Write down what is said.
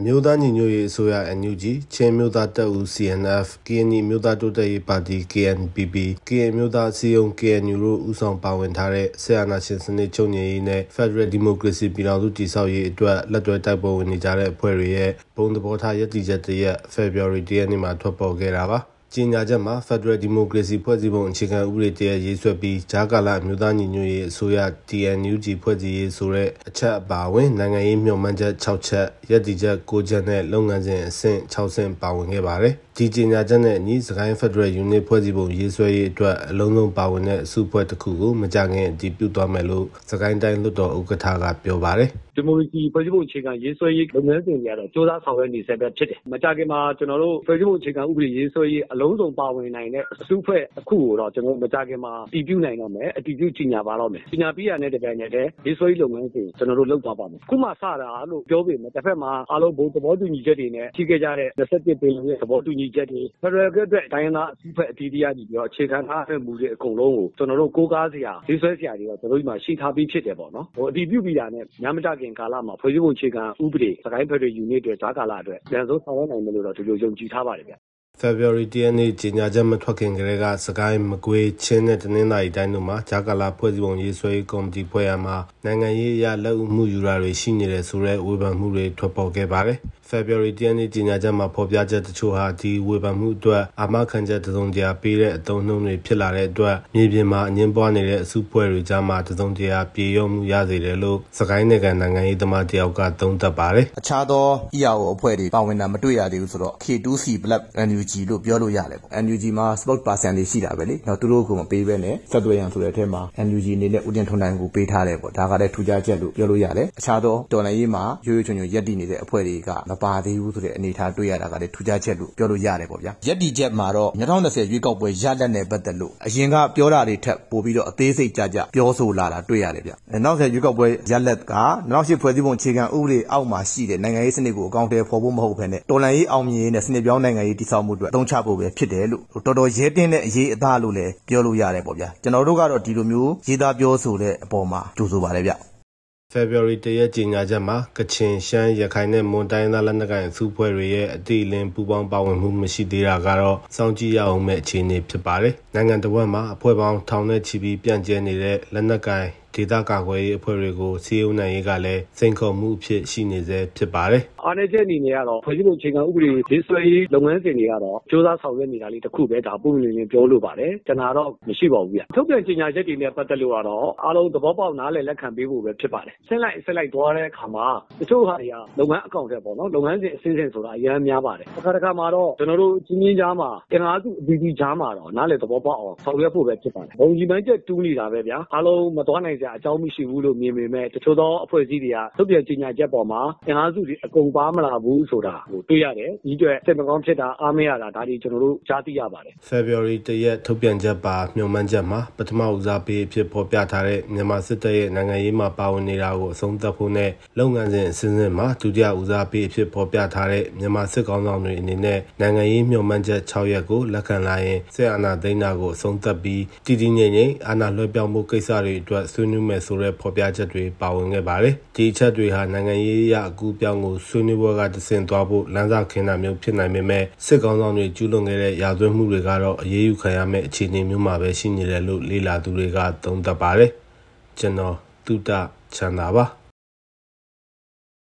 အမျိုးသားညီညွတ်ရေးအစိုးရ NUG ချင်းမျိုးသားတပ်ဦး CNF KNI မျိုးသားတိုးတက်ရေးပါတီ KNPP KN မျိုးသားအစည်းအရုံး KNU တို့ဦးဆောင်ပါဝင်ထားတဲ့ဆီယနာရှင်စနစ်ချုပ်ငြိမ်းရေးနဲ့ Federal Democracy ပြည်ထောင်စုတည်ဆောက်ရေးအတွက်လက်တွဲတိုက်ပွဲဝင်နေကြတဲ့အဖွဲ့တွေရဲ့ဘုံသဘောထားရည်တည်ချက်တရက် February 10ရက်နေ့မှာထွက်ပေါ်ခဲ့တာပါ ကြေညာချက်မှာ Federal Democracy ဖွဲ့စည်းပုံအခြေခံဥပဒေတရရေးဆွဲပြီးဂျာကာလာအမျိုးသားညီညွတ်ရေးအစိုးရ TNUG ဖွဲ့စည်းရေးဆိုတဲ့အချက်အပါအဝင်နိုင်ငံရေးမျှော်မှန်းချက်6ချက်ရည်တည်ချက်9ချက်နဲ့လုပ်ငန်းစဉ်အဆင့်6ဆင့်ပါဝင်ခဲ့ပါတယ်။ဒီကြေညာချက်နဲ့အညီစကိုင်း Federal Unit ဖွဲ့စည်းပုံရေးဆွဲရေးအတွက်အလုံးစုံပါဝင်တဲ့အစုအဖွဲ့တစ်ခုကိုမကြခင်အတည်ပြုသွားမယ်လို့စကိုင်းတိုင်းလွှတ်တော်ဥက္ကဋ္ဌကပြောပါတယ်။ ဒီမိုကရေစီဖွဲ့စည်းပုံအခြေခံရေးဆွဲရေးလုပ်ငန်းစဉ်တွေကတော့စ조사ဆောင်ရွက်နေဆဲပဲဖြစ်တယ်။မကြခင်မှာကျွန်တော်တို့ဖွဲ့စည်းပုံအခြေခံဥပဒေရေးဆွဲရေးအလုံးစုံပါဝင်နိုင်တဲ့အစုအဖွဲ့အခုကိုတော့ကျွန်တော်တို့မကြခင်မှာတည်ပြုနိုင်တော့မယ်အတည်ပြုကြီးညာပါတော့မယ်။ကြီးညာပြီးရတဲ့တပြိုင်နက်တည်းရေးဆွဲရေးလုပ်ငန်းစဉ်ကျွန်တော်တို့လုပ်သွားပါမယ်။ခုမှစတာလို့ပြောပေမဲ့တစ်ဖက်မှာအားလုံးဘုံသဘောတူညီချက်တွေနဲ့ထိခဲ့ကြတဲ့27ပင်လုံရဲ့သဘောတူညီချက်တွေဖက်ဒရယ်အတွက်တိုင်းရင်းသားအစုအဖွဲ့အသီးသီးကနေပြီးတော့အခြေခံထားတဲ့မူတွေအကုန်လုံးကိုကျွန်တော်တို့ကိုးကားစရာရေးဆွဲစရာတွေတော့ကျွန်တော်တို့ဒီမှာရှိထားပြီးဖြစ်တယ်ပေါ့နော်။ဟိုအတည်ပြုပြီးတာနဲ့ညမကြခင်ကာလမှာ ဖွဲ့စည်းပုံအခြေခံဥပဒေစကိုင်းဖက်ဒရယ်ယူနစ်တွေဈာကာလအတွက်ပြန်ဆုံးဆောင်ရွက်နိုင်မယ်လို့တော့ ဒီလိုယုံကြည်ထားပါတယ်ဗျ။ February 10ရက်နေ့ကြေညာချက်မထွက်ခင်ကတည်းကစကိုင်းမကွေးချင်းနဲ့တနင်္သာရီတိုင်းတို့မှာဂျာကာလာဖွဲ့စည်းပုံရေးဆွဲရေးကော်မတီဖွဲ့ရမှာနိုင်ငံရေးအရလက်ဦးမှုယူတာတွေရှိနေတယ်ဆိုတဲ့ဝေဖန်မှုတွေထွက်ပေါ်ခဲ့ပါတယ်။ February 10ရက်နေ့ကြေညာချက်မှာဖော်ပြချက်တချို့ဟာဒီဝေဖန်မှုအတွက်အာမခံချက်တစုံတရာပေးတဲ့အသုံးအနှုန်းတွေဖြစ်လာတဲ့အတွက်မြေပြင်မှာအငင်းပွားနေတဲ့အစုဖွဲ့တွေကြားမှာတစုံတရာပြေလျော့မှုရစေတယ်လို့စကိုင်းနိုင်ငံနိုင်ငံရေးသမားတယောက်ကသုံးသပ်ပါတယ်။အခြားသော EAO အဖွဲ့တွေပါဝင်တာမတွေ့ရသေးဘူးဆိုတော့ K2C Black NUG လို့ပြောလို့ရတယ်ပေါ့။ NUG မှာ spokesperson တွေရှိတာပဲလေ။တော့သူတို့ကိုမပေးဘဲနဲ့ဆက်သွယ်ရန်ဆိုတဲ့အထက်မှာ NUG အနေနဲ့ဦးတင်ထွန်းနိုင်ကိုပေးထားတယ်ပေါ့။ဒါကလည်းထူးခြားချက်လို့ပြောလို့ရတယ်။အခြားသောတော်လှန်ရေးမှာရွရွချွံချွံရက်တည်နေတဲ့အဖွဲ့တွေကမပါသေးဘူးဆိုတဲ့အနေအထားတွေ့ရတာကလည်းထူးခြားချက်လို့ပြောလို့ရတယ်ပေါ့ဗျာ။ရက်တည်ချက်မှာတော့2020ရွေးကောက်ပွဲရလဒ်နဲ့ပတ်သက်လို့အရင်ကပြောတာတွေထက်ပိုပြီးတော့အသေးစိတ်ကြကြပြောဆိုလာတာတွေ့ရတယ်ဗျ။နောက်ဆက်ရွေးကောက်ပွဲရလဒ်က2008ဖွဲ့စည်းပုံအခြေခံဥပဒေအောက်မှာရှိတဲ့နိုင်ငံရေးစနစ်ကိုအကောင့်တွေဖော်ဖို့မဟုတ်ဘဲနဲ့တော်လှန်ရေးအောင်မြင်ရေးနဲ့စနစ်ပြောင်းနိုင်ငံရေးတည်ဆောက်မှုအတွက်အသုံးချဖို့ပဲဖြစ်တယ်လို့တော်တော်ရဲတင်းတဲ့အရေးအသားလို့လည်းပြောလို့ရတယ်ပေါ့ဗျာ။ကျွန်တော်တို့ကတော့ဒီလိုမျိုးရေးသားပြောဆိုတဲ့အပေါ်မှာကြိုဆိုပါတယ်ဗျ။ဖေဖော်ဝါရီ၁ရက်ကြေညာချက်မှာကချင်ရှမ်းရခိုင်နဲ့မွန်တိုင်းသားလက်နက်ကိုင်စုဖွဲ့တွေရဲ့အတိအလင်းပူးပေါင်းပါဝင်မှုမရှိသေးတာကတော့စောင့်ကြည့်ရအောင်မဲ့အခြေအနေဖြစ်ပါတယ်။နိုင်ငံတော်ဝန်မှာအဖွဲ့ပေါင်းထောင်နဲ့ချီပြီးပြန့်ကျဲနေတဲ့လက်နက်ကိုင်ဒေသကာကွယ်ရေးအဖွဲ့တွေကိုစီးအုံနိုင်ရေးကလည်းစိန်ခေါ်မှုအဖြစ်ရှိနေစေဖြစ်ပါတယ်။အားနည်းချက်အနေနဲ့ကတော့ဖွဲ့စည်းပုံအခြေခံဥပဒေရေးဆွဲရေးလုပ်ငန်းစဉ်တွေကတော့စ조사ဆောင်ရွက်နေတာလေးတစ်ခုပဲဒါပုံမြင်မြင်ပြောလို့ပါတယ်။ကျွန်တော်တော့မရှိပါဘူးဗျ။ထုတ်ပြန်ကြေညာချက်တွေနဲ့ပတ်သက်လို့ကတော့အားလုံးသဘောပေါက်နားလည်လက်ခံပေးဖို့ပဲဖြစ်ပါတယ်။ဆက်လိုက်ဆက်လိုက်သွားတဲ့အခါမှာတချို့ဟာတွေကလုပ်ငန်းအကောင့်တွေပေါ့နော်လုပ်ငန်းစဉ်အစင်းစင်ဆိုတာအများများပါတယ်။တစ်ခါတစ်ခါမှာတော့ကျွန်တော်တို့ချင်းချင်းကြားမှာအင်အားစုအသီးသီးကြားမှာတော့နားလည်သဘောပေါက်အောင်ဆောင်ရွက်ဖို့ပဲဖြစ်ပါတယ်။ဘုံကြီးမှန်းချက်တူးနေတာပဲဗျာ။အားလုံးမသွားနိုင်စရာအကြောင်းမရှိဘူးလို့မြင်ပေမဲ့တချို့သောအဖွဲ့အစည်းတွေကထုတ်ပြန်ကြေညာချက်ပေါ်မှာအင်အားစုတွေအကုန်ပါမလာဘူးဆိုတာကိုတွေ့ရတယ်။ဒီအတွက်စိတ်မကောင်းဖြစ်တာအားမရတာဒါတွေကျွန်တော်တို့ကြားသိရပါတယ်။ February 1ရက်ထုတ်ပြန်ချက်ပါမျှော်မှန်းချက်မှာပထမဦးစားပေးအဖြစ်ဖော်ပြထားတဲ့မြန်မာစစ်တပ်ရဲ့နိုင်ငံရေးမှာပါဝင်နေတာကိုအဆုံးသတ်ဖို့နဲ့လုပ်ငန်းစဉ်အစဉ်စဉ်မှာဒုတိယဦးစားပေးအဖြစ်ဖော်ပြထားတဲ့မြန်မာစစ်ကောင်ဆောင်တွေအနေနဲ့နိုင်ငံရေးမျှော်မှန်းချက်6ရက်ကိုလက်ခံလာရင်စစ်အာဏာသိမ်းတာကိုအဆုံးသတ်ပြီးတည်တည်ငြိမ်ငြိမ်အာဏာလွှဲပြောင်းမှုကိစ္စတွေအတွက်ဆွေးနွေးမယ်ဆိုတဲ့ဖော်ပြချက်တွေပါဝင်ခဲ့ပါတယ်။ဒီအချက်တွေဟာနိုင်ငံရေးအရအကူပြောင်းကိုဆွေးနွေးပွဲကတဆင့်သွားဖို့လမ်းစာခင်းတာမျိုးဖြစ်နိုင်ပေမဲ့စစ်ကောင်ဆောင်တွေကျူးလွန်ခဲ့တဲ့ရာဇဝတ်မှုတွေကတော့အရေးယူခံရမယ့်အခြေအနေမျိုးမှာပဲရှိနေတယ်လို့လေ့လာသူတွေကသုံးသပ်ပါတယ်။ကျွန်တော်တုဒ္ဒချန်တာပါ။